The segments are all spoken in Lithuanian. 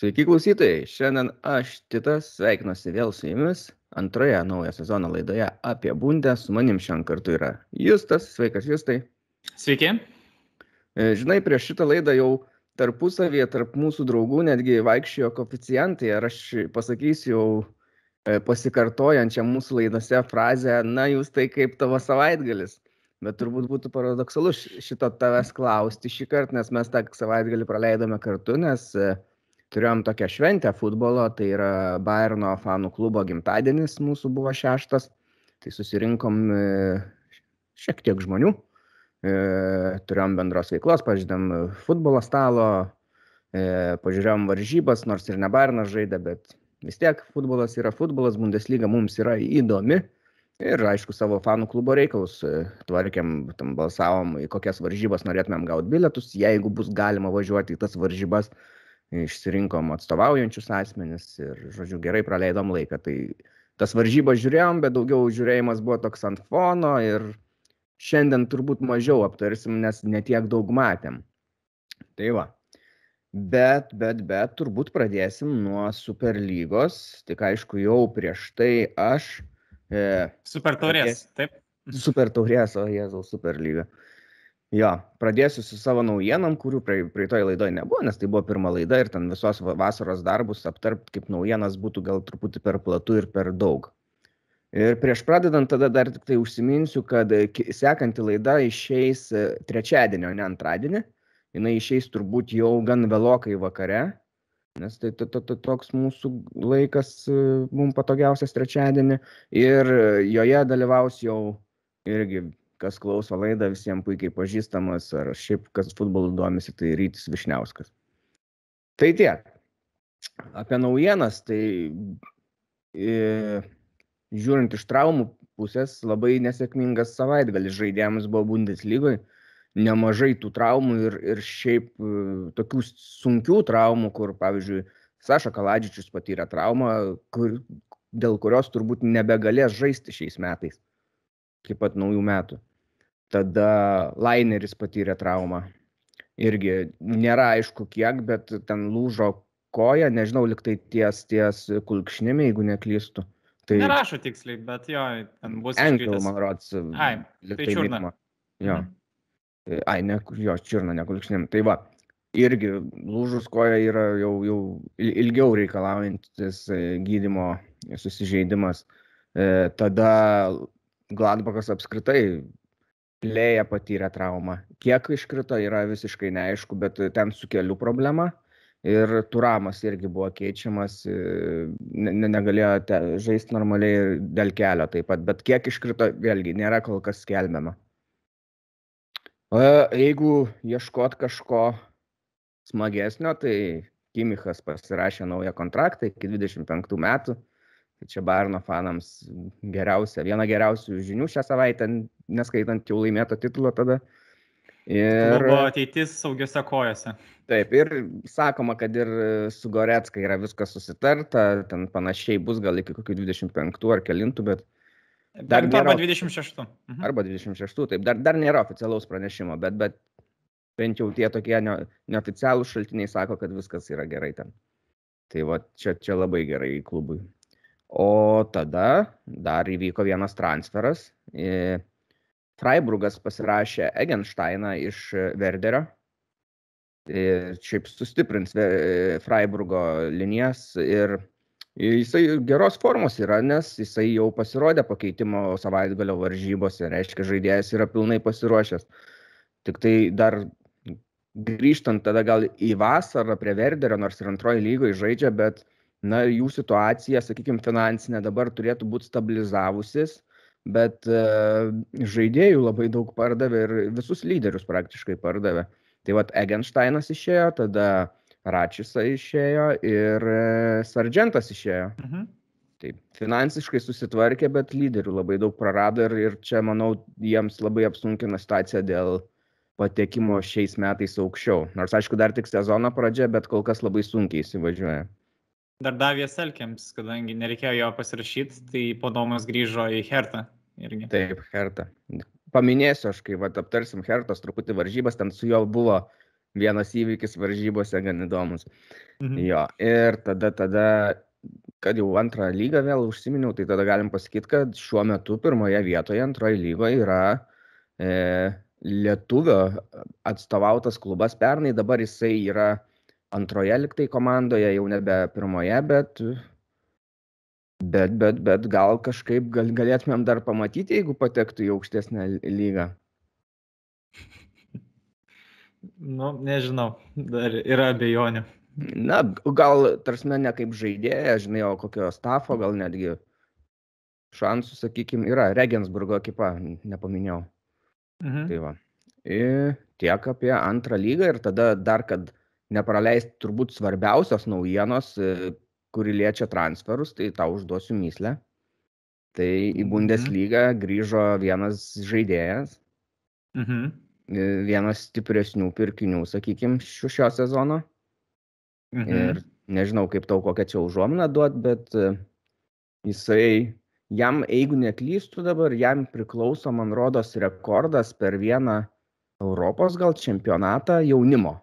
Sveiki klausytojai, šiandien aš Titas sveikinuosi vėl su jumis antroje naujo sezono laidoje apie bundę, su manim šiandien kartu yra Justas, sveikas Justai. Sveiki. E, žinai, prieš šitą laidą jau tarpusavėje, tarp mūsų draugų netgi vaikščiojo koficijantai, ar aš pasakysiu jau e, pasikartojančią mūsų laidose frazę, na jūs tai kaip tavo savaitgalis. Bet turbūt būtų paradoksalu šito tavęs klausti šį kartą, nes mes tą savaitgalį praleidome kartu, nes uh, turėjom tokią šventę futbolo, tai yra Bayerno fanų klubo gimtadienis mūsų buvo šeštas, tai susirinkom e, šiek tiek žmonių, e, turėjom bendros veiklos, pažiūrėjom futbolo stalo, e, pažiūrėjom varžybas, nors ir ne Bayernas žaidė, bet vis tiek futbolas yra futbolas, Bundesliga mums yra įdomi. Ir aišku, savo fanų klubo reikalus tvarkėm, tam balsavom, į kokias varžybas norėtumėm gauti bilietus, jeigu bus galima važiuoti į tas varžybas, išsirinkom atstovaujančius asmenis ir, žodžiu, gerai praleidom laiką. Tai tas varžybas žiūrėjom, bet daugiau žiūrėjimas buvo toks ant fono ir šiandien turbūt mažiau aptarsim, nes netiek daug matėm. Tai va. Bet, bet, bet turbūt pradėsim nuo Superlygos. Tik aišku, jau prieš tai aš. E, Super taurės, taip. Super taurės, o Jėzau, Superlyga. E, Jo, pradėsiu su savo naujienom, kurių praeitoje laidoje nebuvo, nes tai buvo pirma laida ir ten visos vasaros darbus aptarp kaip naujienas būtų gal truputį per platu ir per daug. Ir prieš pradedant tada dar tik tai užsiminsiu, kad sekanti laida išeis e, trečiadienį, o ne antradienį. Jis išeis turbūt jau gan vėlokai vakare, nes tai toks mūsų laikas e, mums patogiausias trečiadienį. Ir joje dalyvaus jau irgi kas klauso laidą, visiems puikiai pažįstamas, ar šiaip kas futbolu domisi, tai Rytis Višniauskas. Tai tiek. Apie naujienas, tai e, žiūrint iš traumų pusės, labai nesėkmingas savaitgalis žaidėjams buvo Bundeslygoje. Nemažai tų traumų ir, ir šiaip e, tokių sunkių traumų, kur, pavyzdžiui, Saša Kaladžičius patyrė traumą, kur, dėl kurios turbūt nebegalės žaisti šiais metais, iki pat naujų metų tada laineris patyrė traumą. Irgi nėra aišku kiek, bet ten lūžo koja, nežinau, liktai ties, ties kulkšnimi, jeigu neklystu. Tai nerašo tiksliai, bet jo, ten bus. Enkel, man rods. Ai, tai čiurna. Jo. Mhm. Ai, ne, jo, čiurna, ne kulkšnim. Tai va, irgi lūžus koja yra jau, jau ilgiau reikalaujantis e, gydimo susižeidimas. E, tada Gladbachas apskritai Lėja patyrė traumą. Kiek iškrito yra visiškai neaišku, bet ten su keliu problema. Ir Turamas irgi buvo keičiamas, e, ne, negalėjo te, žaisti normaliai dėl kelio taip pat, bet kiek iškrito, vėlgi, nėra kol kas skelbiama. O jeigu ieškot kažko smagesnio, tai Kimichas pasirašė naują kontraktą iki 25 metų. Tai čia Barno fanams geriausia, viena geriausių žinių šią savaitę, neskaitant jau laimėto titulo tada. Ir buvo ateitis saugiose kojose. Taip, ir sakoma, kad ir su Goretska yra viskas susitarta, ten panašiai bus gal iki kokių 25 ar kelintų, bet... Dar nėra, arba 26. Mhm. Arba 26, taip, dar, dar nėra oficialaus pranešimo, bet, bet bent jau tie tokie ne, neoficialūs šaltiniai sako, kad viskas yra gerai ten. Tai va, čia, čia labai gerai klubui. O tada dar įvyko vienas transferas. Freiburgas pasirašė Egensteiną iš Verderio. Šiaip sustiprins Freiburgo linijas ir jisai geros formos yra, nes jisai jau pasirodė pakeitimo savaitgalio varžybose, reiškia žaidėjas yra pilnai pasiruošęs. Tik tai dar grįžtant tada gal į vasarą prie Verderio, nors ir antroji lygoje žaidžia, bet na jų situacija sakykim finansinė dabar turėtų būt stabilizavusis bet e, žaidėjų labai daug pardavė ir visus lyderius praktiškai pardavė tai vat egenštainas išėjo tada račisa išėjo ir e, sardžentas išėjo mhm. Taip, finansiškai susitvarkė, bet lyderių labai daug prarado ir, ir čia, manau, jiems labai apsunkina situaciją dėl patekimo šiais metais aukščiau. Nors, aišku, dar tik sezono pradžia, bet kol kas labai sunkiai įsivažiuoja dar davė Selkiams, kadangi nereikėjo jo pasirašyti, tai podomas grįžo į Hertą irgi. Taip, Hertą. Paminėsiu, aš kai vat, aptarsim Hertos truputį varžybas, ten su juo buvo vienas įvykis varžybose gan įdomus. Mhm. Jo, ir tada, tada, kad jau antrą lygą vėl užsiminiau, tai tada galim pasakyti, kad šiuo metu pirmoje vietoje antroje lygoje yra e, lietuvio atstovautas klubas. Pernai dabar jisai yra antroje liktai komandoje, jau nebe pirmoje, bet Bet, bet, bet gal kažkaip gal, galėtumėm dar pamatyti, jeigu patektų į aukštesnę lygą. Nu, nežinau, dar yra abejonių. Na, gal, tarsi, ne kaip žaidėja, žinai, o kokio stafo, gal netgi šansų, sakykime, yra. Regensburgo ekipa, nepaminėjau. Mhm. Tai va. Ir tiek apie antrą lygą ir tada dar, kad nepraleisti turbūt svarbiausios naujienos, kuri liečia transferus, tai tau užduosiu myslę. Tai į Mhm. Bundesliga grįžo vienas žaidėjas, Mhm. vienas stipresnių pirkinių, sakykime, šio, šio sezono. Mhm. Ir nežinau, kaip tau kokią čia užuominą duot, bet e, jisai, jam, jeigu neklystu dabar, jam priklauso, man rodos, rekordas per vieną Europos gal čempionatą jaunimo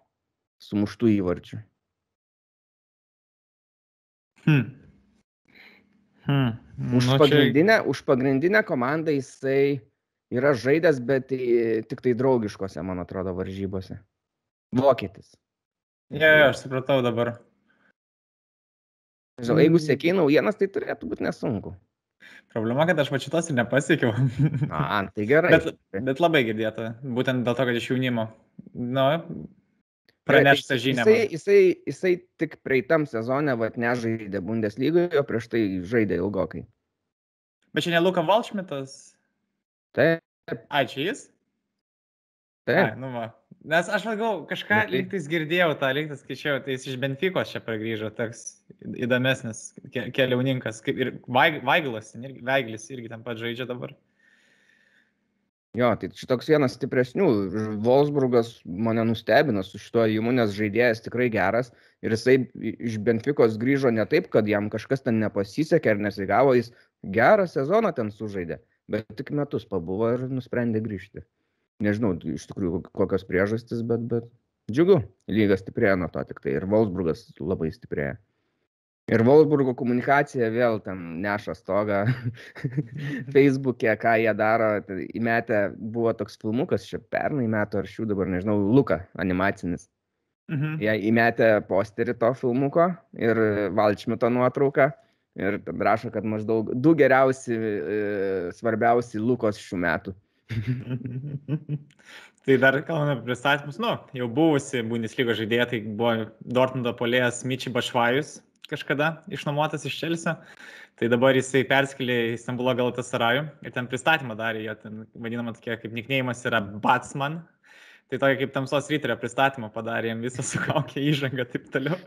sumuštų įvarčių. Hmm. Hmm. Už, Nu, čia- pagrindinę, už pagrindinę komandą jisai yra žaidęs, bet tik tai draugiškose, man atrodo, varžybose. Vokietis. Jo, jo, aš supratau dabar. Žinau, jeigu sėkiai naujienas, tai turėtų būti nesunku. Problema, kad aš pačitos ir nepasiekiau. A, tai gerai. bet, bet labai girdėta. Būtent dėl to, kad iš jaunimo. Nu, Gerai, tai pranešta žinia. Jisai, jisai, jisai tik praeitam sezone, vad, nežaidė Bundeslygoje, o prieš tai žaidė ilgokai. Bet čia ne Luka Valšmitas. Taip, Ai, čia jis? Ai, taip. nu va. Nes aš galvoju, kažką tai- lygtais girdėjau, tą lygtais skaičiau, tai jis iš Benfikos čia pargrįžo, toks įdomesnis ke keliauninkas. Ir Vaig- Vaigilas, ten irgi, irgi tam pat žaidžia dabar. Jo, tai šitoks vienas stipresnių. Wolfsburgas mane nustebino su šituo įimu, nes žaidėjas tikrai geras. Ir jisai iš Benfikos grįžo ne taip, kad jam kažkas ten nepasisekė ar nesigavo, jis gerą sezoną ten sužaidė. Bet tik metus pabuvo ir nusprendė grįžti. Nežinau iš tikrųjų kokios priežastys, bet, bet džiugu. Lyga stiprėja nuo to tik tai. Ir Wolfsburgas labai stiprėja. Ir Wolfsburgo komunikacija vėl ten neša stogą. Facebook'e, ką jie daro, tai įmetę buvo toks filmukas, čia pernai metų ar šių dabar, nežinau, Luka animacinis. Mhm. Jie įmetė posterį to filmuko ir Valčmito nuotrauką. Ir ten rašo, kad maždaug du geriausi, e, svarbiausi Lukos šių metų. tai dar kalbame apie pristatymus. Nu, jau buvusi Bundesliga žaidėja, tai buvo Dortmundo polėjas Miči Bašvajus kažkada išnuomotas iš Čelsio. Tai dabar jisai perskėlė į Stambulo Galatasarajų ir ten pristatymą darė, jo ten vadinama tokia kaip niknėjimas yra Batsman. Tai tokia kaip tamsos ryterio pristatymą padarė jam visą sukaukę įžangą ir taip toliau.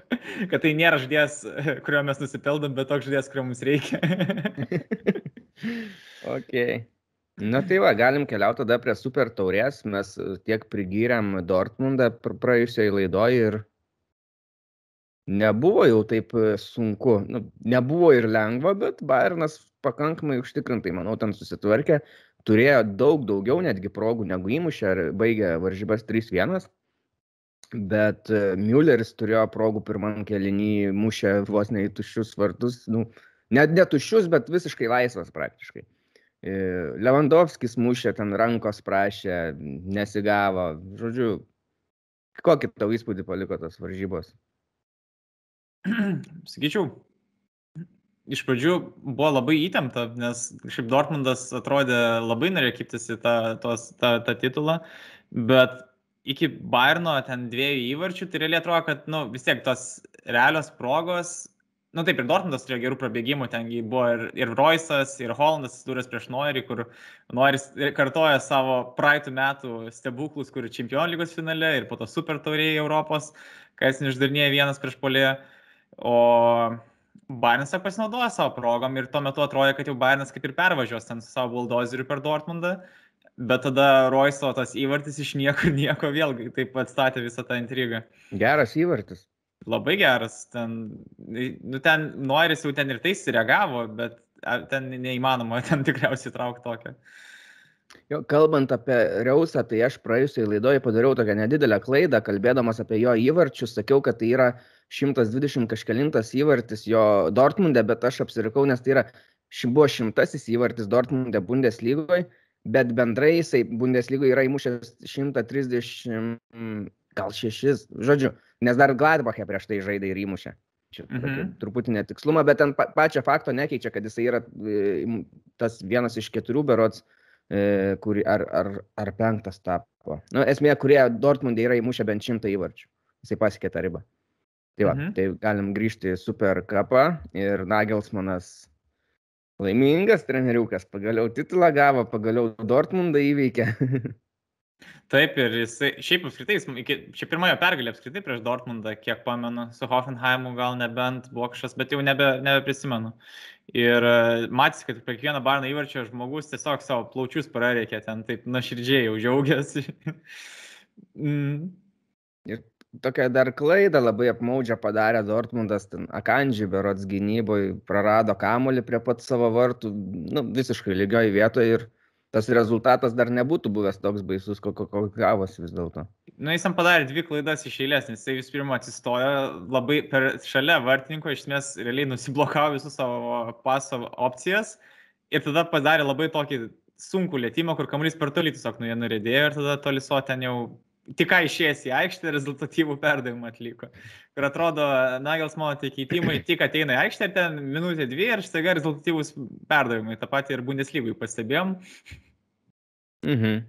Kad tai nėra žodės, kurio mes nusipildom, bet toks žodės, kurio mums reikia. ok. Na tai va, galim keliauti tada prie super taurės. Mes tiek prigyrėm Dortmundą pr- praėjusioje laidoje ir nebuvo jau taip e, sunku. Nu, nebuvo ir lengva, bet Bayernas pakankamai užtikrintai, manau, ten susitvarkė. Turėjo daug daugiau netgi progų negu įmušė ir baigė varžybas 3-1. Bet e, Mülleris turėjo progų pirmam kelinį, mušė vos ne į tuščius vartus. Nu, net ne tuščius, bet visiškai laisvas praktiškai. E, Lewandowskis mušė ten rankos prašė, nesigavo. Žodžiu, kokį tau įspūdį paliko tos varžybos? Sakyčiau, iš pradžių buvo labai įtempta, nes šiaip Dortmundas atrodė labai norėjo kiptis į tą, tos, tą, tą titulą, bet iki Bayerno ten dviejų įvarčių, tai realiai atrodo, kad nu, vis tiek tos realios progos, nu taip ir Dortmundas turėjo gerų prabėgimų, tengi buvo ir, ir Roisas, ir Hollandas atsidūręs prieš Noirį, kur Noiris kartoja savo praeitų metų stebuklus, kur Čempionų lygos finale ir po to Super taurėje Europos, kai jis neišdarinėja vienas prieš polėje. O Bayernas tiesiog pasinaudojo savo progom ir tuo metu atrodė, kad jau Bayernas kaip ir pervažiuos ten su savo buldozeriu per Dortmundą. Bet tada Roiso tas įvartis iš niekur nieko vėlgi taip atstatė visą tą intrigą. Geras įvartis. Labai geras. Ten, nu, ten Noiris jau ten ir tai sureagavo, bet ten neįmanoma ten tikriausiai traukti tokio. Jo, kalbant apie Reusą, tai aš praėjusiai laidoje padariau tokią nedidelę klaidą, kalbėdamas apie jo įvarčius, sakiau, kad tai yra 120 kažkelintas įvartis jo Dortmunde, bet aš apsirikau, nes tai yra, buvo šimtasis įvartis Dortmunde Bundeslygoje, bet bendrai jisai Bundeslygoje yra įmušęs 130, gal 6, žodžiu, nes dar Gladbachė prieš tai žaidė ir įmušė. Čia mhm. truputį netikslumą, bet ten pa, pačio fakto nekeičia, kad jisai yra e, tas vienas iš keturių berots, e, kuri, ar, ar, ar penktas tapo. Nu, esmė, kurie Dortmundė yra įmušę bent šimtą įvarčių. Jisai pasiekė tą ribą. Tai va, mhm. tai galim grįžti į Super Cupą ir Nagelsmanas laimingas treneriukas, pagaliau titulą gavo, pagaliau Dortmundą įveikė. Taip, ir jisai, šiaip apskritai, čia pirmojo pergalė apskritai prieš Dortmundą, kiek pamenu, su Hoffenheimu gal nebent buvo kažkas, bet jau nebe, nebeprisimenu. Ir e, matys, kad prie kiekvieno barno įvarčio žmogus tiesiog savo plaučius prareikė ten, taip nuoširdžiai jau džiaugiasi. mm. Ir tokia dar klaida labai apmaudžia padarė Dortmundas, ten Akandžiai berots gynyboje prarado kamolį prie pat savo vartų, nu, visiškai lygioj vietoje ir tas rezultatas dar nebūtų buvęs toks baisus, kokio ko, ko gavosi vis dėlto. Na, jis tam padarė dvi klaidas iš eilės, nes jis vis pirma atsistojo labai per šalia vartininko, iš esmės realiai nusiblokavo visus savo paso opcijas ir tada padarė labai tokį sunkų lėtymą, kur kamuolys per toli tiesiog nuo vieno rėdėjo ir tada toliso ten jau tik ką išėjęs į aikštę rezultatyvų perdavimą atliko. Ir atrodo, Nagelsmano tie keitimai tik ateina į aikštę, ten minutė dvi ir staiga rezultatyvus perdavimai. Ta pati ir Bundeslygui pastebėjom. Mhm.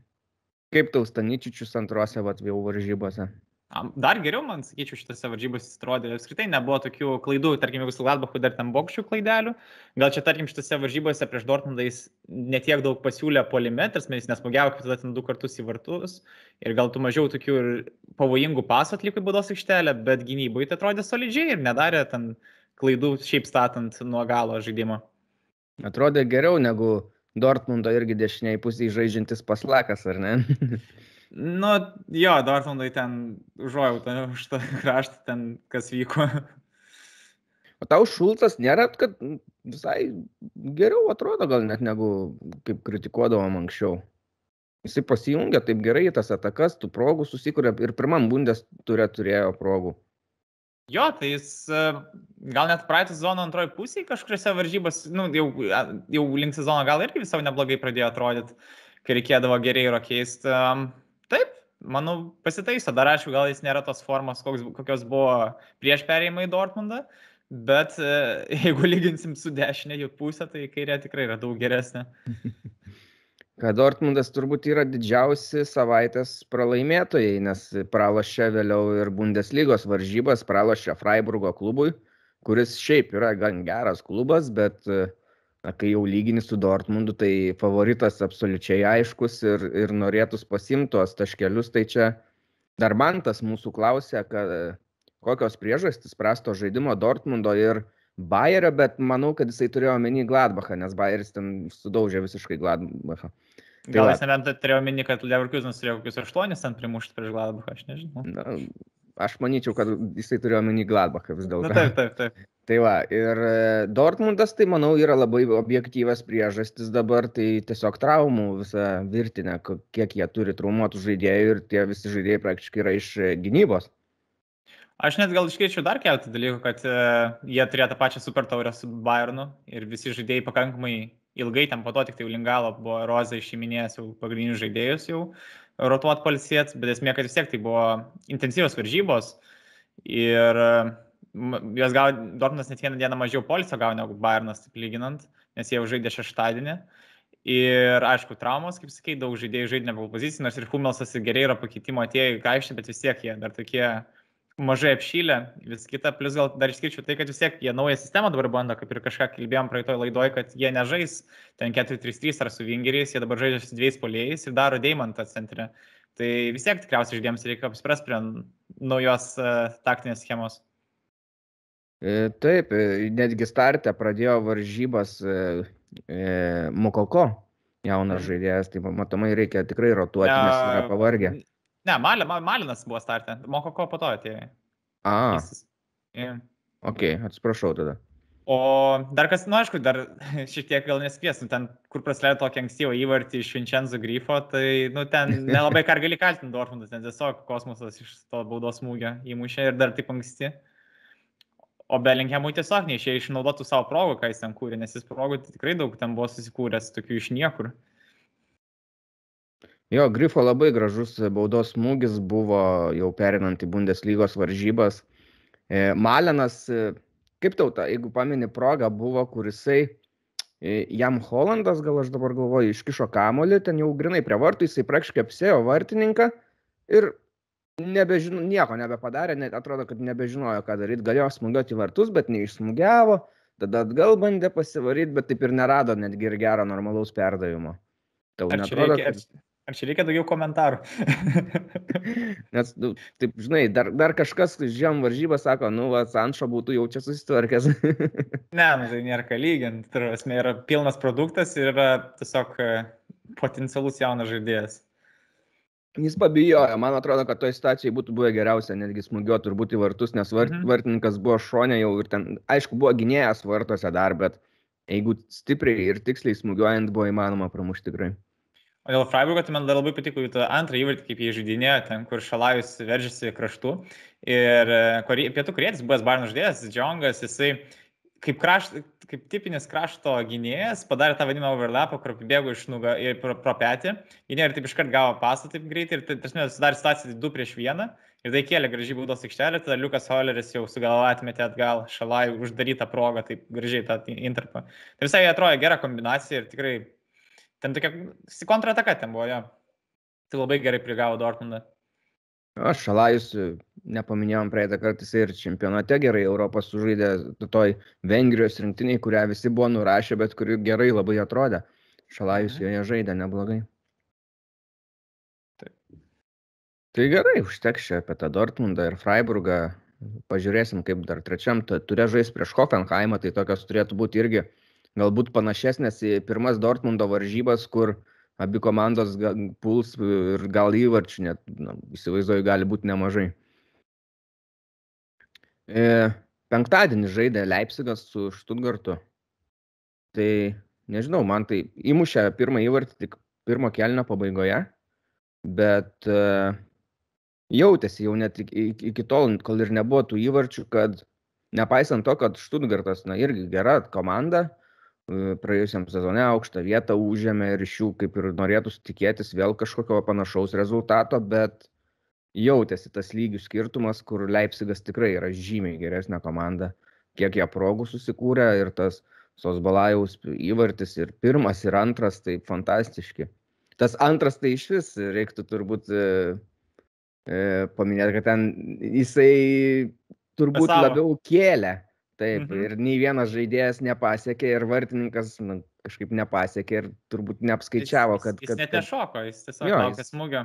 Kaip tau Staničičius antrose jau varžybose? Dar geriau, man sakyčiau, šitose varžybose atrodė, apskritai nebuvo tokių klaidų, tarkim, jeigu su Gladbachu dar ten bokščių klaidelių, gal čia, tarkim, šitose varžybose prieš Dortmundą jis netiek daug pasiūlė polimetras, mes nesmugiavo kaip tada ten du kartus į vartus ir gal tu mažiau tokių ir pavojingų pasų atliko į baudos aikštelę, bet gynyboje tai atrodė solidžiai ir nedarė ten klaidų šiaip statant nuo galo žaidimo. Atrodė geriau negu Dortmundo irgi dešiniai pusiai žaidžiantis paslakas, ar ne? Nu, jo, Dortmundai ten užuojautą už tą kraštą, ten kas vyko. O tau Šulcas nėra, kad visai geriau atrodo gal net negu kaip kritikuodavom anksčiau. Jisai pasijungia taip gerai į tas atakas, tų progų susikuria ir pirmam bundės turė turėjo progų. Jo, tai jis gal net praeitą sezoną antroji pusė kažkuriuose varžybos, nu, jau, jau link sezono gal irgi visai neblogai pradėjo atrodyti, kai reikėdavo geriai keisti. Taip, manau, pasitaiso. Dar aišku, gal jis nėra tos formos, koks, kokios buvo prieš perėjimą į Dortmundą, bet e, jeigu lyginsim su dešinė jų pusė, tai kairė tikrai yra daug geresnė. Kad Dortmundas turbūt yra didžiausi savaitės pralaimėtojai, nes pralošė vėliau ir Bundeslygos varžybas, pralošė Freiburgo klubui, kuris šiaip yra gan geras klubas, bet uh, kai jau lygini su Dortmundu, tai favoritas absoliučiai aiškus ir, ir norėtus pasimti tuos taškelius, tai čia dar man tas mūsų klausė, kad, kokios priežastys prasto žaidimo Dortmundo ir Bayerio, bet manau, kad jisai turėjo omeny Gladbachą, nes Bayeris ten sudaužė visiškai Gladbachą. Tai Gal jis nebent turėjo omeny, kad Leverkusenas turėjo kokius aštuonis ten primušti prieš Gladbachą, aš nežinau. Na, aš manyčiau, kad jisai turėjo omeny Gladbachą vis dėlto. Taip, taip, taip. Tai va, ir e, Dortmundas, tai manau, yra labai objektyvas priežastis dabar, tai tiesiog traumų visą virtinę, kiek jie turi traumuotų žaidėjų ir tie visi žaidėjai praktiškai yra iš e, gynybos. Aš net gal iškeičiau dar keletą dalykų, kad uh, jie turėjo tą pačią super taurę su Bayernu ir visi žaidėjai pakankamai ilgai ten po to tik tai Lingalo buvo Rozė išiminėjęs jau pagrindinius žaidėjus jau rotuot palsėt, bet esmė, kad vis tiek tai buvo intensyvios varžybos ir jos gavo, Dortmundas net vieną dieną mažiau polisio gavo negu Bayernas, taip lyginant, nes jie jau žaidė šeštadienį. Ir aišku, traumos, kaip sakai, daug žaidėjų žaidė ne pagal poziciją, nors ir Humelsas ir gerai yra pakeitimo atėjo į aikštę, bet vis tiek jie dar tokie mažai apšylę, vis kita, plus gal dar išskirčiau tai, kad vis tiek jie naują sistemą dabar bando, kaip ir kažką kalbėjom praeitoj laidoj, kad jie nežais ten 4-3-3 ar su vingeriais, jie dabar žaidžia su dviejais polėjais ir daro Deimantą centre. Tai vis tiek tikriausiai žaidėjams reikia apspręsti prie naujos uh, taktinės schemos. E, taip, e, netgi startę pradėjo varžybas e, Mokoko, jaunas žaidėjas, tai matomai reikia tikrai rotuoti, nes yra pavargę. Ne, Mal, Malinas buvo startę, Mokoko po to atėjo. A. Yeah. Ok, atsiprašau tada. O dar kas, nu aišku, dar šiek tiek gal nu, ten, kur praleido tokį ankstyvą įvartį iš Vincenzo Grifo, tai nu, ten nelabai ką gali kaltinti Dortmundas, nes tiesiog kosmosas iš to baudos smūgio įmušė ir dar taip anksti. O Bellinghamui tiesiog neišėjo išnaudotų savo progų, ką jis ten kūrė, nes jis progų tikrai daug ten buvo susikūręs, tokių iš niekur. Jo, Grifo labai gražus baudos smūgis buvo jau perinant į Bundeslygos varžybas. E, Malenas kaip tauta, jeigu pamini progą, buvo, kur jisai e, jam Holandas, gal aš dabar galvoju, iškišo kamolį, ten jau grinai prie vartų, jisai praktiškai apsėjo vartininką ir nebežino, nieko nebepadarė, net atrodo, kad nebežinojo, ką daryti, galėjo smūgiuoti vartus, bet neišsmūgiavo, tada atgal bandė pasivaryti, bet taip ir nerado netgi ir gero normalaus perdavimo. Tau netrodo, reikia, kad... Ar čia reikia daugiau komentarų? Nes, nu, taip, žinai, dar, dar kažkas žiem varžybą sako, nu, va, Sanšo būtų jau čia susitvarkęs. ne, nu, tai nėra ką lyginti. Tai yra, yra pilnas produktas ir yra tiesiog e, potencialus jaunas žaidėjas. Jis pabijojo, man atrodo, kad toje situacijoje būtų buvę geriausia netgi smūgiuoti turbūt į vartus, nes vart, mhm. vartininkas buvo šonė jau ir ten, aišku, buvo gynėjas vartuose dar, bet jeigu stipriai ir tiksliai smūgiuojant buvo įmanoma pramušti tikrai. O dėl Freiburgo, tai man dar labai patiko jų antrą įvartį, kaip jie žaidinėjo, ten, kur Šalajus veržėsi kraštu. Ir e, pietų korėjas, buvęs Barno žaidėjas, Džongas, jisai kaip, krašt, kaip tipinis krašto gynėjas padarė tą vadinamą overlapą, kur bėgo iš nuga ir pro, pro petį. Gynėjai ir taip iškart gavo pasą taip greitai ir, tarsi, sudarė situaciją 2 prieš 1. Ir tai kėlė gražiai baudos aikštelę, tada Liukas Holleris jau sugalvo atmetė atgal šalai uždarytą progą, taip gražiai tą interpą. Tai visai atrodo gera kombinacija ir tikrai Ten tokia kontrataka ten buvo, jo. Tai labai gerai prigavo Dortmundą. Aš šalajus nepaminėjom praeitą kartą, jis ir čempionate gerai Europos sužaidė toj Vengrijos rinktiniai, kurią visi buvo nurašę, bet kuri gerai labai atrodė. Šalajus mhm. joje žaidė neblogai. Taip. Tai gerai, užteks čia apie tą Dortmundą ir Freiburgą. Pažiūrėsim, kaip dar trečiam turė žais prieš Hoffenheimą, tai tokios turėtų būti irgi galbūt panašesnės į pirmas Dortmundo varžybas, kur abi komandos puls ir gal įvarčių net, na, įsivaizduoju, gali būti nemažai. E, penktadienį žaidė Leipzigas su Štutgartu. Tai nežinau, man tai įmušė pirmą įvartį tik pirmo kelnio pabaigoje, bet e, jautėsi jau net iki, iki tol, kol ir nebuvo tų įvarčių, kad nepaisant to, kad Štutgartas, na irgi gera komanda, praėjusiam sezone aukštą vietą užėmė ir iš jų kaip ir norėtųsi tikėtis vėl kažkokio panašaus rezultato, bet jautėsi tas lygių skirtumas, kur Leipzigas tikrai yra žymiai geresnė komanda, kiek jie progų susikūrė ir tas Sosbalajaus įvartis ir pirmas ir antras, tai fantastiški. Tas antras tai iš vis reiktų turbūt e, e, paminėti, kad ten jisai turbūt Pasavo. labiau kėlė Taip, mhm. ir nei vienas žaidėjas nepasiekė ir vartininkas nu, kažkaip nepasiekė ir turbūt neapskaičiavo, kad... Jis, jis kad, net nešoko, jis tiesiog laukė smūgio.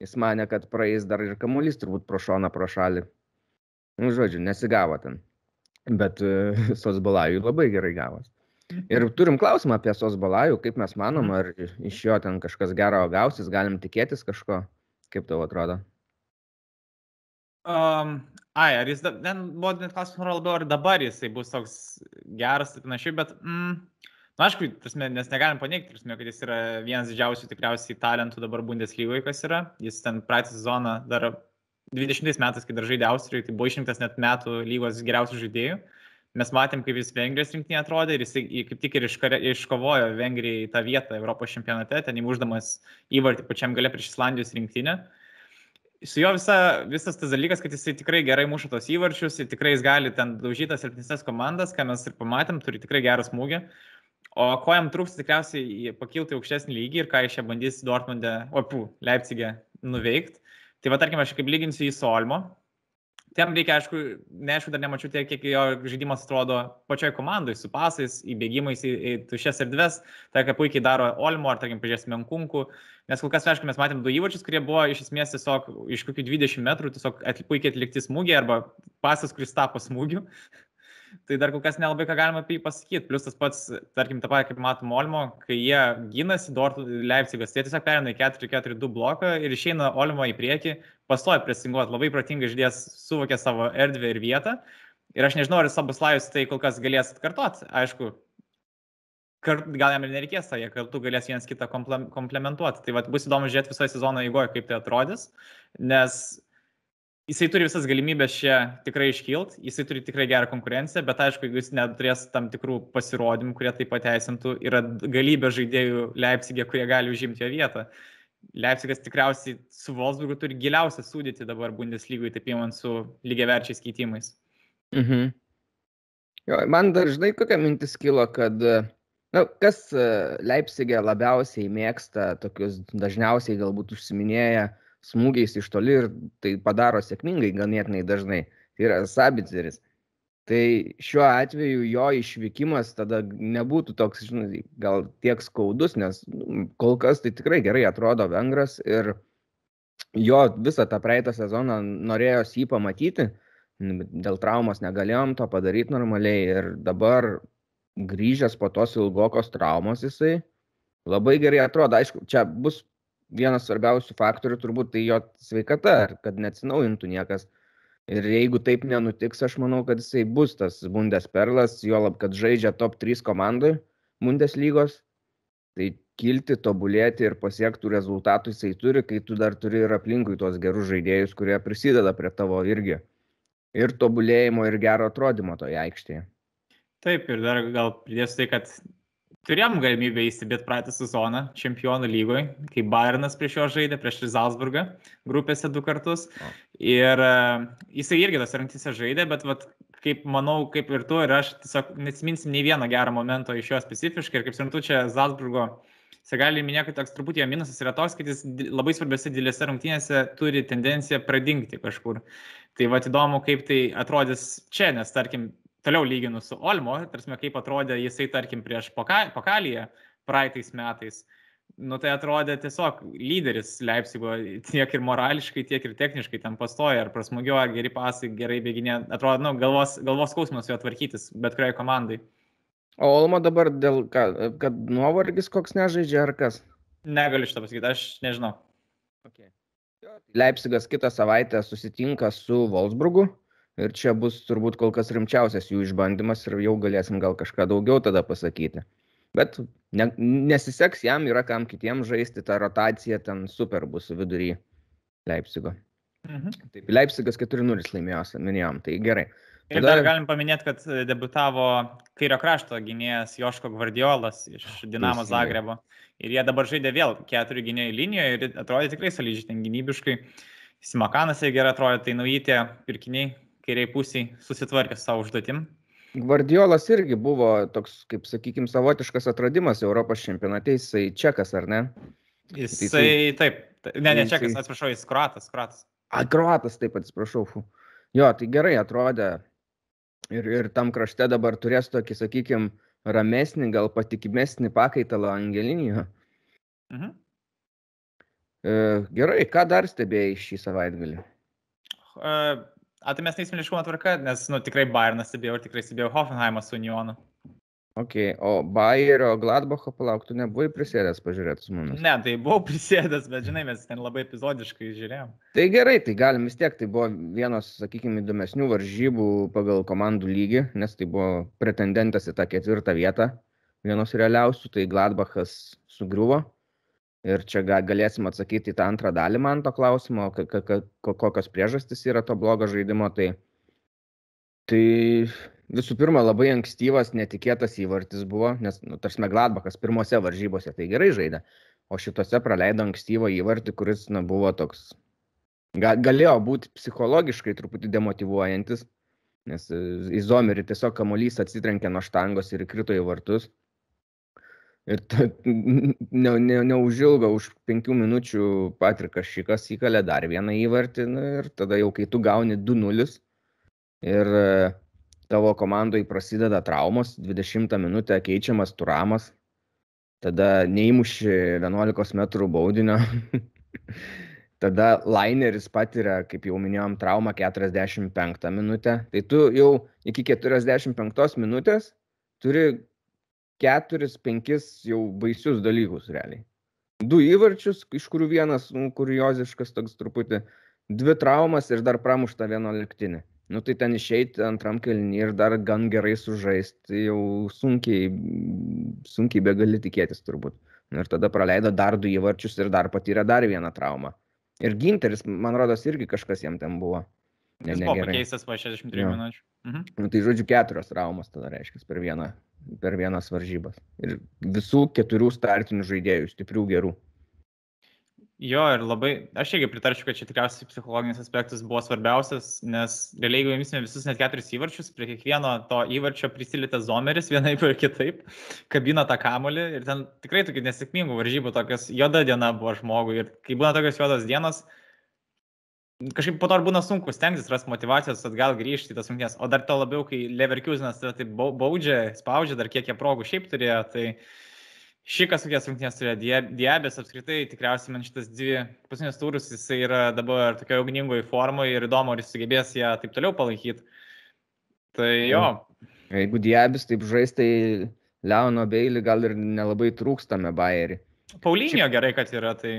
Jis mane, kad praeis dar ir kamuolys turbūt pro šoną, pro šalį. Nu, žodžiu, nesigavo ten. Bet uh, Sosbalajų labai gerai gavos. Ir turim klausimą apie Sosbalajų, kaip mes manom, mhm. ar iš jo ten kažkas gero gausis, galim tikėtis kažko, kaip tau atrodo? Um, ai, ar jis, ten buvo net klausimas, labiau, ar dabar jisai bus toks geras ir panašiai, bet, mm, na, aišku, prasme, nes negalim paneigti, prasme, kad jis yra vienas didžiausių tikriausiai talentų dabar Bundeslygoje, kas yra. Jis ten praeitą sezoną dar 20 metais, kai dar žaidė Austrijoje, tai buvo išrinktas net metų lygos geriausių žaidėjų. Mes matėm, kaip jis Vengrijos rinktinė atrodė ir jis kaip tik ir iškovojo Vengrijai tą vietą Europos čempionate, ten įmuždamas įvartį pačiam gale prieš Islandijos rinktinę su juo visa, visas tas dalykas, kad jisai tikrai gerai muša tos įvarčius ir tikrai jis gali ten daužyti silpnesnės komandas, ką mes ir pamatėm, turi tikrai gerą smūgį. O ko jam trūks tikriausiai pakilti aukštesnį lygį ir ką iš čia bandys Dortmunde, o, pū, Leipzigė nuveikti. Tai va, tarkim, aš kaip lyginsiu į Solmo, Tiem reikia, aišku, neaišku, dar nemačiau tiek, kiek jo žaidimas atrodo pačioj komandai, su pasais, įbėgimais į, į tušias erdves, tai ką puikiai daro Olmo, ar, tarkim, pažiūrėsime Ankunkų, nes kol kas, aišku, mes matėm du įvačius, kurie buvo iš esmės tiesiog iš kokių 20 metrų tiesiog atli, puikiai atlikti smūgiai arba pasas, kuris tapo smūgiu tai dar kol kas nelabai ką galima apie jį pasakyti. Plus tas pats, tarkim, tą patį, kaip matom, Olmo, kai jie gynasi Dortmund Leipzigas, jie tiesiog perina į 4-4-2 bloką ir išeina Olmo į priekį, pastoja presinguoti, labai protingai žydės, suvokia savo erdvę ir vietą. Ir aš nežinau, ar Sabuslajus tai kol kas galės atkartoti. Aišku, kart, gal jam ir nereikės, tai jie kartu galės vienas kitą komplementuoti. Tai vat, bus įdomu žiūrėti visoje sezono eigoje, kaip tai atrodys, nes jisai turi visas galimybės čia tikrai iškilt, jisai turi tikrai gerą konkurenciją, bet aišku, jeigu jis neturės tam tikrų pasirodymų, kurie tai pateisintų, yra galybė žaidėjų Leipzigė, kurie gali užimti jo vietą. Leipzigas tikriausiai su Wolfsburgu turi giliausią sudėti dabar Bundeslygoje, taip įmant su lygiaverčiais keitimais. Mhm. Jo, man dažnai kokia mintis kilo, kad Na, kas e, Leipzigė labiausiai mėgsta, tokius dažniausiai galbūt užsiminėja smūgiais iš toli ir tai padaro sėkmingai ganėtinai dažnai, tai yra Sabitzeris. Tai šiuo atveju jo išvykimas tada nebūtų toks, žinai, gal tiek skaudus, nes nu, kol kas tai tikrai gerai atrodo Vengras ir jo visą tą praeitą sezoną norėjo jį pamatyti, dėl traumos negalėjom to padaryti normaliai ir dabar grįžęs po tos ilgokos traumos jisai labai gerai atrodo. Aišku, čia bus vienas svarbiausių faktorių turbūt tai jo sveikata, kad neatsinaujintų niekas. Ir jeigu taip nenutiks, aš manau, kad jisai bus tas Bundesperlas, juolab, kad žaidžia top 3 komandai Bundeslygos. Tai kilti, tobulėti ir pasiektų rezultatų jisai turi, kai tu dar turi ir aplinkui tuos gerus žaidėjus, kurie prisideda prie tavo irgi. Ir tobulėjimo, ir gero atrodymo toje aikštėje. Taip, ir dar gal pridėsiu tai, kad turėjom galimybę įsibėti praeitą sezoną čempionų lygoje, kai Bayernas prieš jo žaidė, prieš Rizalsburgą grupėse du kartus. Ir uh, jisai irgi tas rungtynėse žaidė, bet vat, kaip manau, kaip ir tu ir aš tiesiog nesiminsim nei vieno gero momento iš jo specifiškai. Ir kaip suprantu, čia Zalzburgo Segali minėjo, kad toks truputį jo minusas yra toks, kad jis labai svarbiose dideliuose rungtynėse turi tendenciją pradingti kažkur. Tai va įdomu, kaip tai atrodys čia, nes tarkim, toliau lyginu su Olmo, tarsi kaip atrodė jisai, tarkim, prieš pokalyje praeitais metais. Nu tai atrodė tiesiog lyderis Leipzigo tiek ir morališkai, tiek ir techniškai ten pastoja, ar prasmugio, ar geri pasai, gerai bėginė. Atrodo, nu, galvos, galvos skausmas jo tvarkytis, bet kuriai komandai. O Olmo dabar dėl, ką, kad nuovargis koks nežaidžia ar kas? Negaliu šitą pasakyti, aš nežinau. Okay. Leipzigas kitą savaitę susitinka su Wolfsburgu Ir čia bus turbūt kol kas rimčiausias jų išbandymas ir jau galėsim gal kažką daugiau tada pasakyti. Bet ne, nesiseks jam, yra kam kitiems žaisti, ta rotacija ten super bus vidury Leipzigo. Mhm. Taip, Leipzigas 4-0 laimėjo, minėjom, tai gerai. Tada... Ir dar galim paminėti, kad debutavo kairio krašto gynėjas Joško Gvardiolas iš Dinamo Zagrebo. Ir jie dabar žaidė vėl keturių gynėjų linijoje ir atrodė tikrai solidžiai ten gynybiškai. Simakanas jie gerai atrodė, tai nauji tie pirkiniai kairiai pusiai susitvarkė savo užduotim. Gvardiolas irgi buvo toks, kaip sakykime, savotiškas atradimas Europos čempionate, jisai čekas, ar ne? Jisai, jisai taip, ne, ne čekas, jisai... atsiprašau, jis kruatas, kruatas. A, kruatas, taip, atsiprašau. Jo, tai gerai atrodė. Ir, ir tam krašte dabar turės tokį, sakykime, ramesnį, gal patikimesnį pakaitalą Angelinio. Mhm. E, gerai, ką dar stebėjai šį savaitgalį? A, tai mes neįsimiliškumo tvarka, nes, nu, tikrai Bayernas stebėjau ir tikrai stebėjau Hoffenheimą su Unionu. Ok, o Bayerio Gladbacho palauktų, nebuvai prisėdęs pažiūrėti su mumis? Ne, tai buvau prisėdęs, bet žinai, mes ten labai epizodiškai žiūrėjom. Tai gerai, tai galim vis tiek, tai buvo vienos, sakykime, įdomesnių varžybų pagal komandų lygį, nes tai buvo pretendentas į tą ketvirtą vietą, vienos realiausių, tai Gladbachas sugriuvo. Ir čia galėsim atsakyti į tą antrą dalį man to klausimo, kokios priežastys yra to blogo žaidimo. Tai, tai visų pirma, labai ankstyvas, netikėtas įvartis buvo, nes, nu, tarsi Gladbachas pirmose varžybose tai gerai žaidė, o šitose praleido ankstyvą įvartį, kuris, na, buvo toks, ga, galėjo būti psichologiškai truputį demotivuojantis, nes į Zomerį tiesiog kamuolys atsitrenkė nuo štangos ir įkrito į vartus. Ir ta, ne, ne, neužilgo, už penkių minučių Patrikas Šikas įkalė dar vieną įvartį nu, ir tada jau kai tu gauni 2-0 ir e, tavo komandai prasideda traumos, 20 minutę keičiamas turamas, tada neįmuši 11 metrų baudinio, tada laineris patiria, kaip jau minėjom, traumą 45 minutę, tai tu jau iki 45 minutės turi keturis, penkis jau baisius dalykus realiai. Du įvarčius, iš kurių vienas nu, kurioziškas toks truputį, dvi traumas ir dar pramušta vienuoliktinė. Nu tai ten išeiti antram kelnį ir dar gan gerai sužaisti, tai jau sunkiai, sunkiai be gali tikėtis turbūt. Nu, ir tada praleido dar du įvarčius ir dar patyrė dar vieną traumą. Ir Ginteris, man rodos, irgi kažkas jam ten buvo. Ne, Jis buvo pakeistas po 63 minučių. Mhm. Nu, tai žodžiu, keturios traumos tada reiškia per vieną, per vienas varžybas. Ir visų keturių startinių žaidėjų, stiprių gerų. Jo, ir labai, aš irgi pritarčiau, kad čia tikriausiai psichologinis aspektas buvo svarbiausias, nes realiai, jeigu imsime visus net keturis įvarčius, prie kiekvieno to įvarčio prisilita zomeris vienaip ir kitaip, kabina tą kamolį ir ten tikrai tokių nesėkmingų varžybų, tokias juoda diena buvo žmogui ir kai būna tokios juodos dienos, kažkaip po to ir būna sunku stengtis rasti motivacijos atgal grįžti į tas rungtynes, o dar to labiau, kai Leverkusenas tai baudžia, spaudžia, dar kiek jie progų šiaip turėjo, tai Šikas kokias rungtynės turėjo, Diabės apskritai, tikriausiai man šitas dvi paskutinius turus, jisai yra dabar tokioje ugningoje formoje ir įdomu, ar jis sugebės ją taip toliau palaikyti. Tai jo. Jeigu Diabės taip žais, tai Leono Beilį gal ir nelabai trūkstame Bayerį. Paulinio Šiaip... gerai, kad yra, tai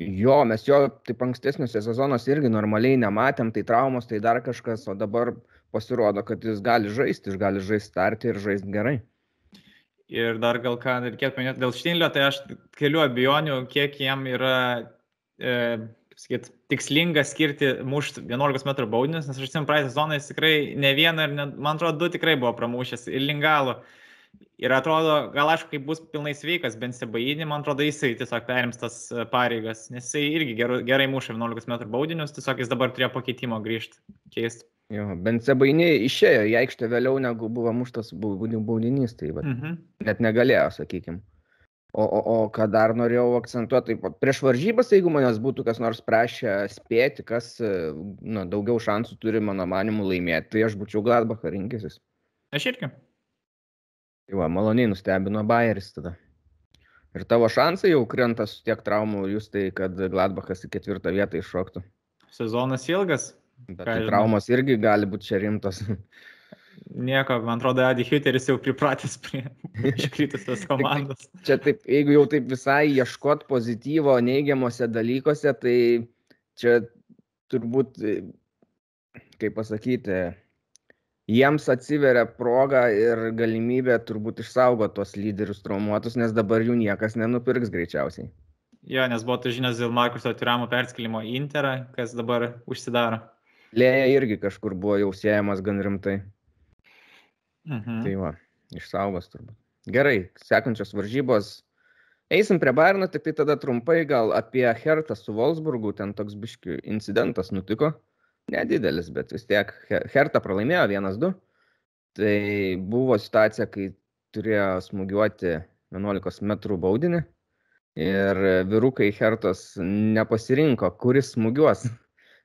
Jo, mes jo taip ankstesniuose sezonuose irgi normaliai nematėm, tai traumos, tai dar kažkas, o dabar pasirodo, kad jis gali žaisti, jis gali žaisti startį ir žaisti gerai. Ir dar gal ką reikėtų paminėti dėl Štinlio, tai aš keliu abejonių, kiek jam yra e, sakyt, tikslinga skirti mušti 11 m baudinius, nes aš atsimenu praeitą sezoną jis tikrai ne vieną ir ne, man atrodo du tikrai buvo pramušęs ir lingalų. Ir atrodo, gal aišku, kai bus pilnai sveikas, bent sebainį, man atrodo, jisai tiesiog perims tas e, pareigas, nes jisai irgi gerai, gerai muša 11 m baudinius, tiesiog jis dabar turėjo pakeitimo grįžti, keisti. Jo, bent Sebainė išėjo į aikštę vėliau, negu buvo muštas baudinys, tai va, mhm. net negalėjo, sakykim. O, o, o ką dar norėjau akcentuoti, tai prieš varžybas, jeigu manęs būtų kas nors prašę spėti, kas na, daugiau šansų turi, mano manimu, laimėti, tai aš būčiau Gladbachą rinkęsis. Aš irgi. Tai va, maloniai nustebino Bayeris tada. Ir tavo šansai jau krenta su tiek traumų, jūs tai, kad Gladbachas į ketvirtą vietą iššoktų. Sezonas ilgas, Bet tai traumos irgi gali būti čia rimtos. Nieko, man atrodo, Adi Hüteris jau pripratęs prie iškritusios komandos. čia taip, jeigu jau taip visai ieškot pozityvo neigiamuose dalykuose, tai čia turbūt, kaip pasakyti, jiems atsiveria proga ir galimybė turbūt išsaugoti tos lyderius traumuotus, nes dabar jų niekas nenupirks greičiausiai. Jo, nes buvo tu žinios dėl Markuso Turamo perskelimo į Interą, kas dabar užsidaro. Lėja irgi kažkur buvo jau siejamas gan rimtai. Mhm. Tai va, išsaugos turbūt. Gerai, sekančios varžybos. Eisim prie Bayerno, tik tai tada trumpai gal apie Hertą su Wolfsburgu, ten toks biški incidentas nutiko. Nedidelis, bet vis tiek Hertą pralaimėjo 1-2. Tai buvo situacija, kai turėjo smūgiuoti 11 m baudinį ir vyrukai Hertos nepasirinko, kuris smūgiuos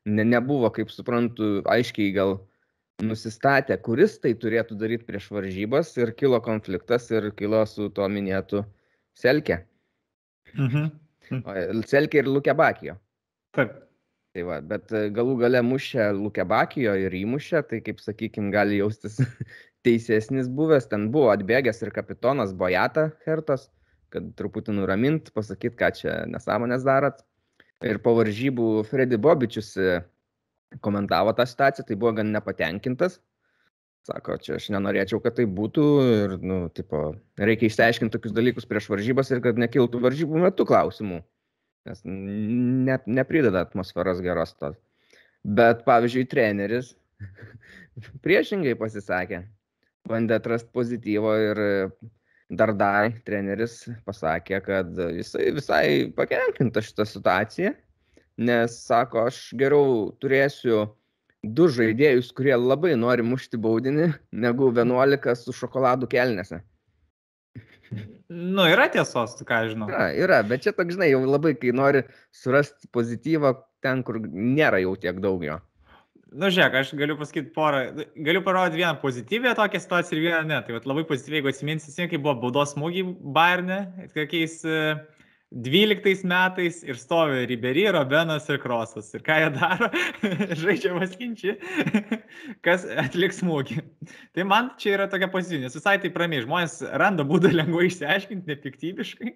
ne, nebuvo, kaip suprantu, aiškiai gal nusistatę, kuris tai turėtų daryti prieš varžybas ir kilo konfliktas ir kilo su tuo minėtu Selke. Mhm. Selke ir Lukebakijo. Taip. Tai va, bet e, galų gale mušė Lukebakijo ir įmušė, tai kaip sakykime, gali jaustis teisesnis buvęs. Ten buvo atbėgęs ir kapitonas Bojata Hertos, kad truputį nuramint, pasakyt, ką čia nesąmonės darot ir po varžybų Freddy Bobičius e, komentavo tą situaciją, tai buvo gan nepatenkintas. Sako, čia aš nenorėčiau, kad tai būtų ir, nu, tipo, reikia išsiaiškinti tokius dalykus prieš varžybas ir kad nekiltų varžybų metu klausimų, nes ne, neprideda atmosferos geros tos. Bet, pavyzdžiui, treneris priešingai pasisakė, bandė atrasti pozityvo ir Dardai treneris pasakė, kad jisai visai patenkinta šitą situaciją, nes sako, aš geriau turėsiu du žaidėjus, kurie labai nori mušti baudinį, negu 11 su šokoladu kelnėse. Nu, yra tiesos, ką žinau. Yra, yra, bet čia toks, žinai, jau labai, kai nori surasti pozityvą ten, kur nėra jau tiek daug jo. Nu, žiūrėk, aš galiu pasakyti porą, galiu parodyti vieną pozityvę tokią situaciją ir vieną ne. Tai vat, labai pozityviai, jeigu atsiminsit, kai buvo baudos smūgiai Bayerne, kokiais 12 e, metais ir stovi Ribery, Robenas ir Krosas. Ir ką jie daro? Žaidžia maskinčiai, kas atliks smūgį. Tai man čia yra tokia pozityvi, nes visai tai pramiai. Žmonės randa būdą lengvai išsiaiškinti, nepiktybiškai.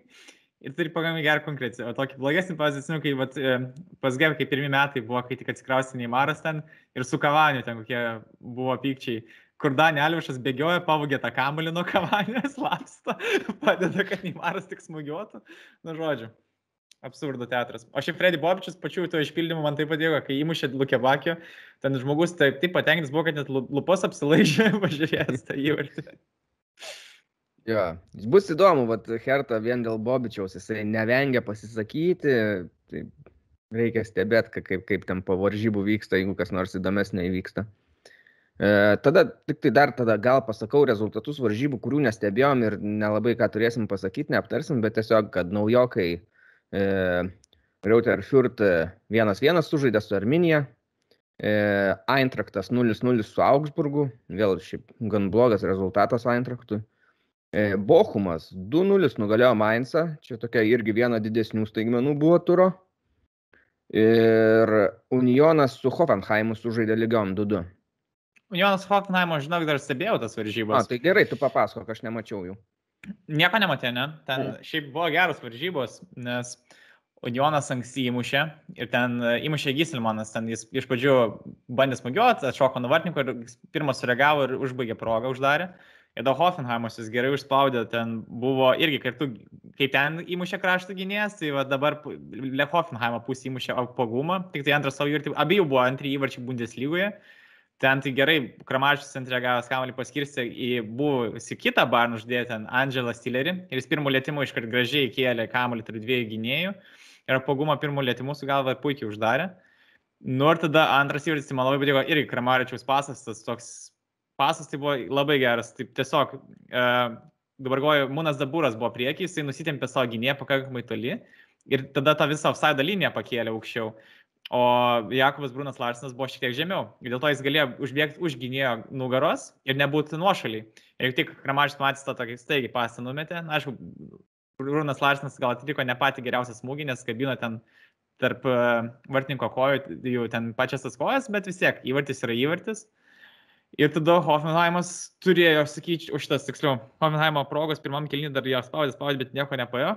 ir turi pagamį gerą konkreciją. O tokį blogesnį pavyzdį, kai vat, e, pas Gev, kai pirmie metai buvo, kai tik atsikraustė Neimaras ten ir su Kavaniu ten kokie buvo pykčiai, kur Danė Alvišas bėgioja, pavogė tą kamulį nuo Kavanijos, lapsto, padeda, kad Neimaras tik smūgiuotų. Na, žodžiu. Absurdo teatras. O šiaip Freddy Bobičius pačiu to išpildymu man taip patiko, kai įmušė Lukebakio, ten žmogus taip, taip patenkintas buvo, kad net lupos apsilaižė, pažiūrėjęs tą įvartį. Jo, bus įdomu, bet Herta vien dėl Bobičiaus, jisai nevengia pasisakyti, tai reikia stebėti, kaip, kaip ten po varžybų vyksta, jeigu kas nors įdomesnė įvyksta. E, tada tik tai dar tada gal pasakau rezultatus varžybų, kurių nestebėjom ir nelabai ką turėsim pasakyti, neaptarsim, bet tiesiog, kad naujokai e, Reuter Furt 1-1 sužaidė su Arminija, e, Eintraktas 0-0 su Augsburgu, vėl šiaip gan blogas rezultatas Eintraktui. E, Bochumas 2-0 nugalėjo Mainzą, čia tokia irgi viena didesnių staigmenų buvo turo. Ir Unionas su Hoffenheimu sužaidė lygiom 2-2. Unionas Hoffenheimo, žinok, dar stebėjau tas varžybas. A, tai gerai, tu papasakok, aš nemačiau jų. Nieko nematė, ne? Ten mm. šiaip buvo geros varžybos, nes Unionas anksti įmušė ir ten e, įmušė Gisilmanas, ten jis iš pradžių bandė smūgiuoti, atšoko nuo vartininko ir pirmas sureagavo ir užbaigė progą, uždarė. Uh, Ir da Hoffenheimas jis gerai užspaudė, ten buvo irgi kartu, kai ten įmušė krašto gynėjas, tai va dabar Le Hoffenheimo pusė įmušė pagumą, tik tai antras savo įvartį, abiejų buvo antri įvarčiai Bundeslygoje. Ten tai gerai, Kramačius centre gavęs kamalį paskirstė į buvusi kitą barną uždėti ten Angelą Stillerį ir jis pirmo lėtimo iškart gražiai kėlė kamalį tarp dviejų gynėjų ir pagumą pirmo lėtimų su galva puikiai uždarė. Nu ir tada antras įvartis, tai man labai patiko irgi Kramaričiaus pasas, tas toks pasas tai buvo labai geras. Taip tiesiog, e, dabar galvoju, Mūnas Dabūras buvo priekiai, jisai nusitempė savo gynėją pakankamai toli ir tada tą visą offside liniją pakėlė aukščiau. O Jakobas Brunas Larsinas buvo šiek tiek žemiau. Ir dėl to jis galėjo užbėgti už gynėjo nugaros ir nebūti nuošaliai. Ir tik Kramašis matys tą tokį staigiai pasą numetė. Na, aišku, Brunas Larsinas gal atliko ne patį geriausią smūgį, nes kabino ten tarp e, vartininko kojų, jau ten pačias tas kojas, bet vis tiek įvartis yra įvartis. Ir tada Hoffenheimas turėjo, sakyčiau, už šitas tiksliau, Hoffenheimo progos pirmam kelnį dar ją spaudė, spaudė, bet nieko nepaėjo.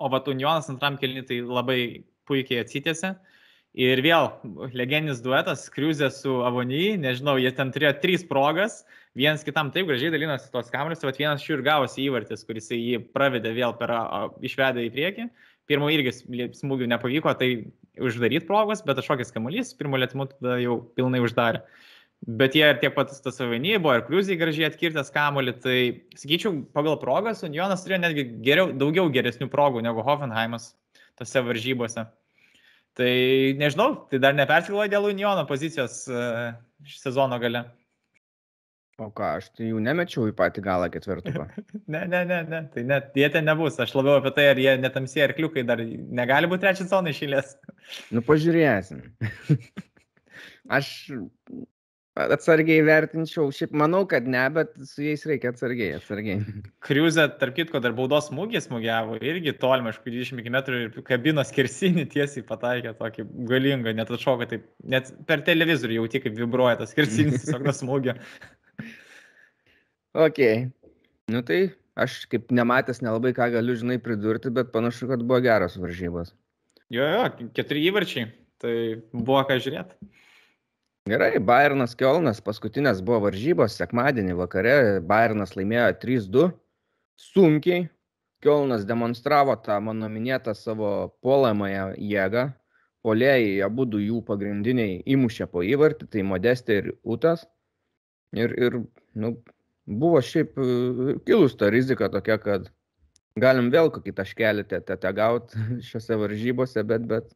O vat Unionas antram kelnį tai labai puikiai atsitėsi. Ir vėl legendinis duetas, Kriuzė su Avonyjai, nežinau, jie ten turėjo trys progas, vienas kitam taip gražiai dalinosi tos kameros, bet vienas šių ir gavosi įvartis, kuris jį pravedė vėl per, išvedė į priekį. Pirmo irgi smūgių nepavyko, tai uždaryti progos, bet kažkokias kamuolys, pirmo lėtimu tada jau pilnai uždarė. Bet jie ir tiek pat tas savinį buvo, ir kliuziai gražiai atkirtęs kamolį, tai sakyčiau, pagal progas Unionas turėjo netgi geriau, daugiau geresnių progų negu Hoffenheimas tose varžybose. Tai nežinau, tai dar nepersigalvoju dėl Uniono pozicijos uh, sezono gale. O ką, aš tai jų nemečiau į patį galą ketvirtuką. ne, ne, ne, ne, tai net jie ten nebus. Aš labiau apie tai, ar jie netamsie arkliukai dar negali būti trečias sezoną išėlės. nu, pažiūrėsim. aš Atsargiai vertinčiau, šiaip manau, kad ne, bet su jais reikia atsargiai, atsargiai. Kriuzė, tarp kitko, dar baudos smūgį smūgiavo, irgi tolimai, aišku, 20 metrų ir kabinos kirsinį tiesiai pataikė tokį galingą, net atšoka taip, net per televizorių jauti, kaip vibruoja tas kirsinis tiesiog nuo smūgio. ok, nu tai aš kaip nematęs nelabai ką galiu, žinai, pridurti, bet panašu, kad buvo geros varžybos. Jo, jo, keturi įvarčiai, tai buvo ką žiūrėti. Gerai, Bayernas Kielnas, paskutinės buvo varžybos, sekmadienį vakare Bayernas laimėjo 3-2, sunkiai, Kielnas demonstravo tą mano minėtą savo puolamąją jėgą, polėjai abu jų pagrindiniai įmušė po įvartį, tai Modestė ir Utas. Ir, ir nu, buvo šiaip e, kilus ta rizika tokia, kad galim vėl kokį taškelį te gauti šiose varžybose, bet, bet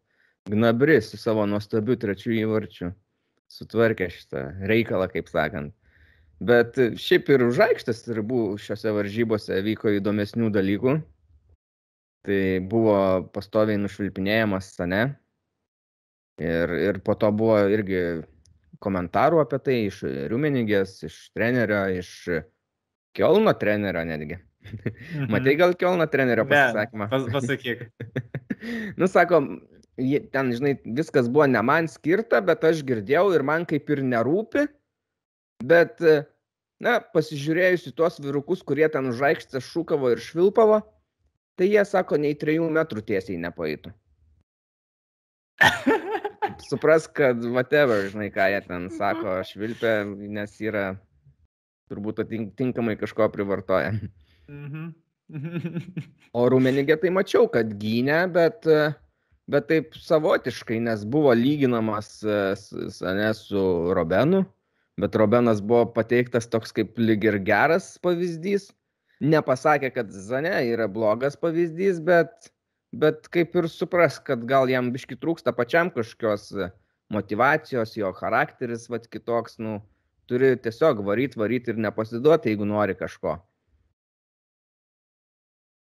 Gnabris su savo nuostabiu trečiu įvarčiu sutvarkė šitą reikalą, kaip sakant. Bet šiaip ir už aikštės ribų šiuose varžybose vyko įdomesnių dalykų. Tai buvo pastoviai nušvilpinėjamas Sane. Ir, ir po to buvo irgi komentarų apie tai iš Riumenigės, iš trenerio, iš Kielno trenerio netgi. Mhm. Matai gal Kielno trenerio pasisakymą? Pas, pasakyk. nu, sako, ten, žinai, viskas buvo ne man skirta, bet aš girdėjau ir man kaip ir nerūpi. Bet, na, pasižiūrėjus į tuos virukus, kurie ten už aikštę šūkavo ir švilpavo, Tai jie sako, nei trijų metrų tiesiai nepaitų. Supras, kad whatever, žinai, ką jie ten sako, švilpia, nes yra turbūt atitinkamai kažko privartoja. Mhm. o Rumenigė tai mačiau, kad gynė, bet, bet taip savotiškai, nes buvo lyginamas ne, su Robenu, bet Robenas buvo pateiktas toks kaip lyg ir geras pavyzdys. Nepasakė, kad Zane yra blogas pavyzdys, bet, bet kaip ir supras, kad gal jam biški trūksta pačiam kažkokios motivacijos, jo charakteris, vad kitoks, nu, turi tiesiog varyt, varyt ir nepasiduoti, jeigu nori kažko.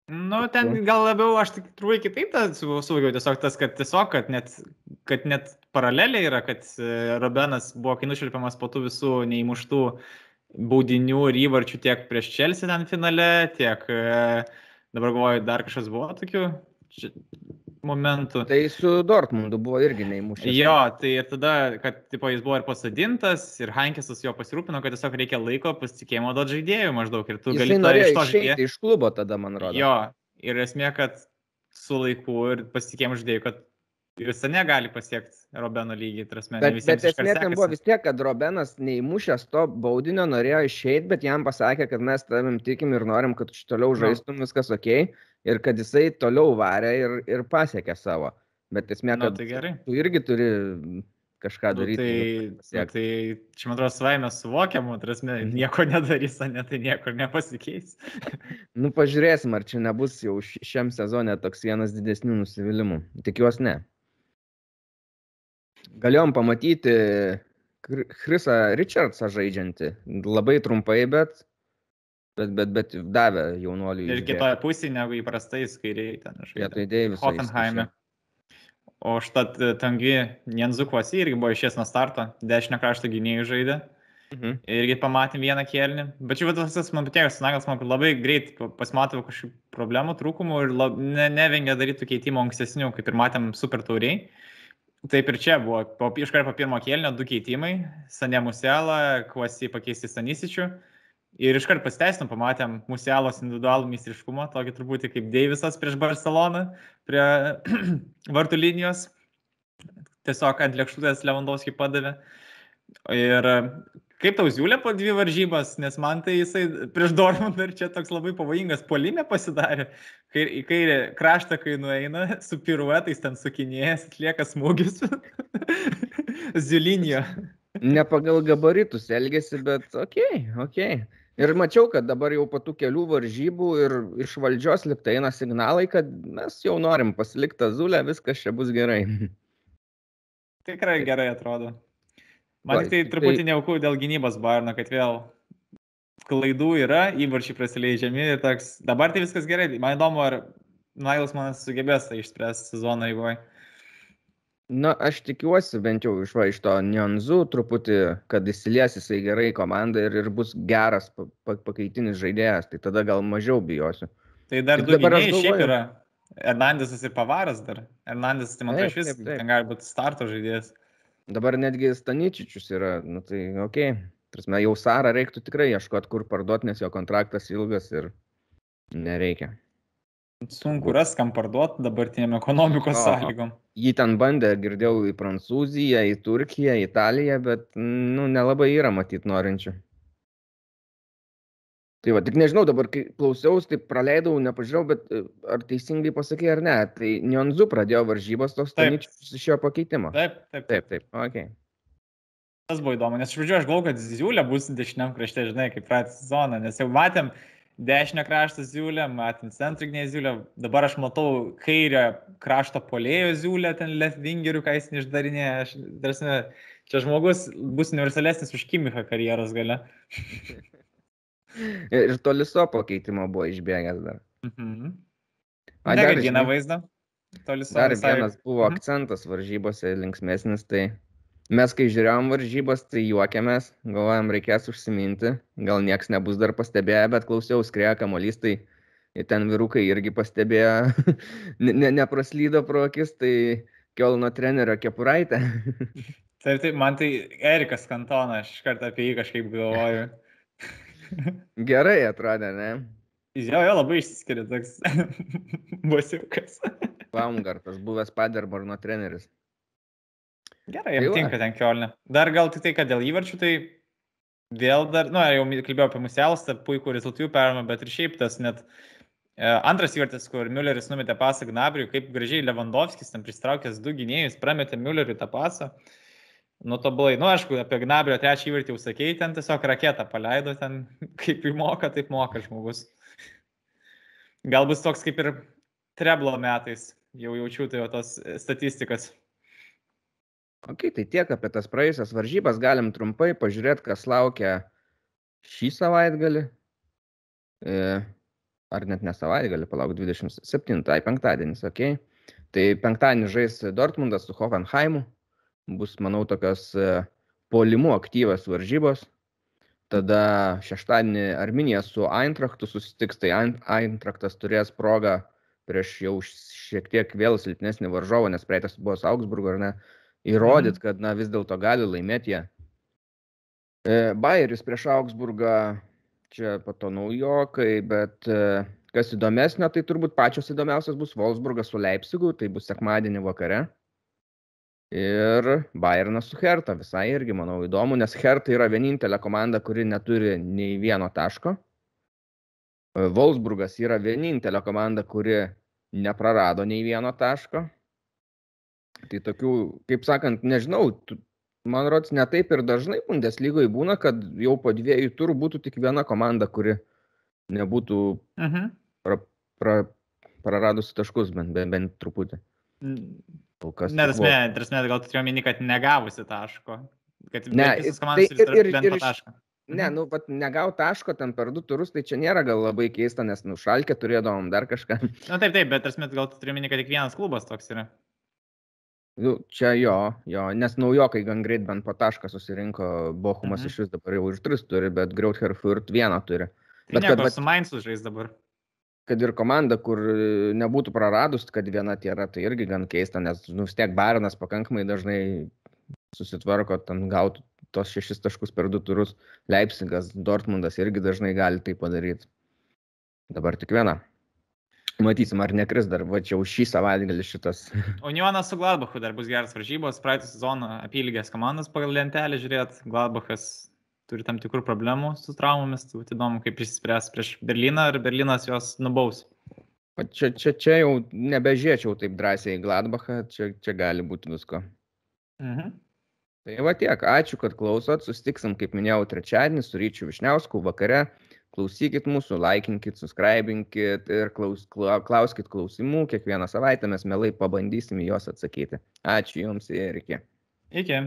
Nu, ten gal labiau aš tik trūkai kitaip tą suvokiau, tiesiog tas, kad tiesiog, kad net, kad net paraleliai yra, kad e, Robenas buvo, kai nušvilpiamas po tų visų neįmuštų baudinių ir įvarčių tiek prieš Chelsea ten finale, tiek e, dabar galvoju, dar kažkas buvo tokių momentų. Tai su Dortmundu buvo irgi neįmušęs. Jo, tai ir tada, kad tipo, jis buvo ir pasadintas, ir Hankesas jo pasirūpino, kad tiesiog reikia laiko pasitikėjimo duoti žaidėjų maždaug. Ir tu Jisai gali norėjo iš to žaidėjo. Iš klubo tada, man rodo. Jo, ir esmė, kad su laiku ir pasitikėjimu žaidėjų, kad ir jis negali pasiekti Robeno lygį. Trasme, bet bet esmė ten buvo vis tiek, kad Robenas neįmušęs to baudinio norėjo išeiti, bet jam pasakė, kad mes tavim tikim ir norim, kad toliau žaistum viskas ok ir kad jisai toliau varė ir, ir pasiekė savo. Bet esmė, kad nu, tai tu irgi turi kažką nu, daryti. Tai, nu, tai čia, man atrodo, savaime suvokiamu, trasme, mhm. nieko nedarys, ne tai niekur nepasikeis. nu, pažiūrėsim, ar čia nebus jau šiam sezonė toks vienas didesnių nusivylimų. Tikiuosi ne. Galėjom pamatyti Chrisą Richardsą žaidžiantį. Labai trumpai, bet Bet, bet, bet davė jaunuoliui. Ir kitoje pusėje negu įprastai skairiai ten žaidė. Vietoj Deiviso. Hoffenheime. O štat e, Tangi Nienzukvasi irgi buvo išės nuo starto, dešinio krašto gynėjų žaidė. Mhm. Irgi pamatėm vieną kėlinį. Bet čia visas man patiko, Snagas man labai greit pasimatė kažkokių problemų, trūkumų ir lab, ne, nevengė daryti keitimo ankstesnių, kaip ir matėm super tauriai. Taip ir čia buvo, po, iškart po pirmo kėlinio du keitimai. Sanė Muselą, Kvasi pakeisti Sanisičių. Ir iškart pasiteisinam, pamatėm Musialos individualų meistriškumą, tokį truputį kaip Deivisas prieš Barceloną, prie vartų linijos. Tiesiog ant lėkštutės Lewandowski padavė. Ir kaip tau ziūlė po dvi varžybas, nes man tai jisai prieš Dortmundą ir čia toks labai pavojingas polimė pasidarė. Kai, į kairę kraštą, kai nueina, su piruetais ten sukinėjęs, atlieka smūgius. Ziulinio. Ne pagal gabaritus elgesi, bet okei, okay, okei. Okay. Ir mačiau, kad dabar jau po tų kelių varžybų ir iš valdžios liktai eina signalai, kad mes jau norim pasilikti Zulę, viskas čia bus gerai. Tikrai gerai atrodo. Man tik tai truputį tai... neaukų dėl gynybos Barno, kad vėl klaidų yra, įvarčiai prasileidžiami ir toks. Dabar tai viskas gerai. Man įdomu, ar Nailas man sugebės tai išspręsti sezoną eigoje na aš tikiuosi bent jau iš va iš to niuanzų truputį kad įsilies jisai gerai į komandą ir ir bus geras pa pa pakaitinis žaidėjas tai tada gal mažiau bijosiu tai dar du gynėjai šiaip yra Hernandesas ir Pavaras dar. Hernandesas, tai man atrodo, iš vis ten gali būti starto žaidėjas. Dabar netgi Staničičius yra, nu tai ok, prasme, jau Sarą reiktų tikrai ieškoti, kur parduoti, nes jo kontraktas ilgas ir nereikia. Sunku ras, kam parduoti dabartiniam ekonomikos o, sąlygom. Jį ten bandė, girdėjau, į Prancūziją, į Turkiją, į Italiją, bet, nu, nelabai yra matyti norinčių. Tai va, tik nežinau, dabar kai klausiausi, tai praleidau, nepažiūrėjau, bet e, ar teisingai pasakė ar ne. Tai Nionzu pradėjo varžybos tos Staničius iš jo pakeitimo. Taip, taip. Taip, taip, ok. Tas buvo įdomu, nes iš pradžių aš galvoju, kad Ziulė bus dešiniam krašte, žinai, kaip praeitą sezoną, nes jau matėm, dešinio krašto ziulę, matėm centrinę ziulę, dabar aš matau kairę krašto polėjo ziulę, ten leftvingerių, ką jis neišdarinėja. Aš, tarsi, čia žmogus bus universalesnis už Kimichą karjeros gale. Ir toliso pakeitimo buvo išbėgęs dar. Mhm. Negadina vaizdą. Toliso dar vienas buvo mhm. akcentas varžybose linksmėsnis, tai mes kai žiūrėjom varžybas, tai juokėmės, galvojam, reikės užsiminti, gal nieks nebus dar pastebėję, bet klausiau, skrieja kamuolys, tai ten vyrukai irgi pastebėjo, ne, nepraslydo pro akis, tai Kielno trenerio kepuraitė. taip, taip, man tai Erikas Kantona, aš iš karto apie jį kažkaip galvoju. Gerai atrodė, ne? Jo, jo, labai išsiskiria toks bosiukas. Baumgartas, buvęs Paderborno treneris. Gerai, jam tinka ten kiolne. Dar gal tik tai, kad dėl įvarčių, tai vėl dar, nu, jau kalbėjau apie Muselstą, puikų rezultatų perėmą, bet ir šiaip tas net e, antras įvartis, kur Mülleris numetė pasą Gnabriui, kaip gražiai Lewandowskis ten pristraukęs du gynėjus, prametė Mülleriui tą pasą. Nu, tobulai, nu, aišku, apie Gnabrio trečią įvartį jau sakėjai, ten tiesiog raketą paleido, ten kaip įmoka, taip moka žmogus. Gal bus toks kaip ir Treblo metais, jau jaučiu tai jau tos statistikas. Ok, tai tiek apie tas praėjusias varžybas. Galim trumpai pažiūrėti, kas laukia šį savaitgalį. E, ar net ne savaitgalį, palauk 27, tai penktadienis, ok. Tai penktadienį žais Dortmundas su Hoffenheimu. Bus, manau, tokios e, polimų aktyvios varžybos. Tada šeštadienį Arminija su Eintrachtu susitiks, tai Eintrachtas turės progą prieš jau šiek tiek vėl silpnesnį varžovą, nes praeitas buvo Augsburgo, ar ne, įrodyti, kad na, vis dėlto gali laimėti jie. E, Bayeris prieš Augsburgą, čia pato naujokai, bet e, kas įdomesnio, tai turbūt pačios įdomiausias bus Wolfsburgas su Leipzigu, tai bus sekmadienį vakare. Ir Bayernas su Herta, visai irgi manau įdomu, nes Herta yra vienintelė komanda, kuri neturi nei vieno taško. E, Wolfsburgas yra vienintelė komanda, kuri neprarado nei vieno taško. Tai tokių, kaip sakant, nežinau, man rodos, ne taip ir dažnai Bundeslygoje būna, kad jau po dviejų turų būtų tik viena komanda, kuri nebūtų uh mhm. pra, pra, praradusi taškus bent, bent, bent truputį. Kol kas. Ne, tasme, tasme, gal tu turiu omeny, kad negavusi taško. Kad ne, tai ir, ir, ir, tašką. Ne, nu, vat, negau taško ten per du turus, tai čia nėra gal labai keista, nes nušalkė turėdavom dar kažką. Na taip, taip, bet tasme, gal tu turiu omeny, kad tik vienas klubas toks yra. Nu, čia jo, jo, nes naujokai gan greit bent po tašką susirinko, Bochumas mhm. iš vis dabar jau už tris turi, bet Grauther Furt vieną turi. Tai bet kad bet, su Mainzu žais dabar. Kad ir komanda, kur nebūtų praradus, kad viena tiera, tai irgi gan keista, nes nu, vis tiek Baronas pakankamai dažnai susitvarko, ten gautų tos šešis taškus per du turus. Leipzigas, Dortmundas irgi dažnai gali tai padaryti. Dabar tik viena. Matysim, ar nekris dar, va čia jau šį savaitgalį šitas. Unionas su Gladbachu dar bus geras varžybos, praeitą sezoną apylygės komandas pagal lentelę žiūrėt, Gladbachas turi tam tikrų problemų su traumomis, tai įdomu, kaip išspręs prieš Berliną ir Berlinas juos nubaus. Čia, čia, čia jau nebežėčiau taip drąsiai į Gladbachą, čia, čia gali būti visko. Mhm. Tai va tiek, ačiū, kad klausot, sustiksim, kaip minėjau, trečiadienį su Ryčiu Višniausku vakare klausykit mūsų, laikinkit, subscribinkit ir klaus, klauskit klausimų. Kiekvieną savaitę mes mielai pabandysim juos atsakyti. Ačiū Jums ir iki. Iki.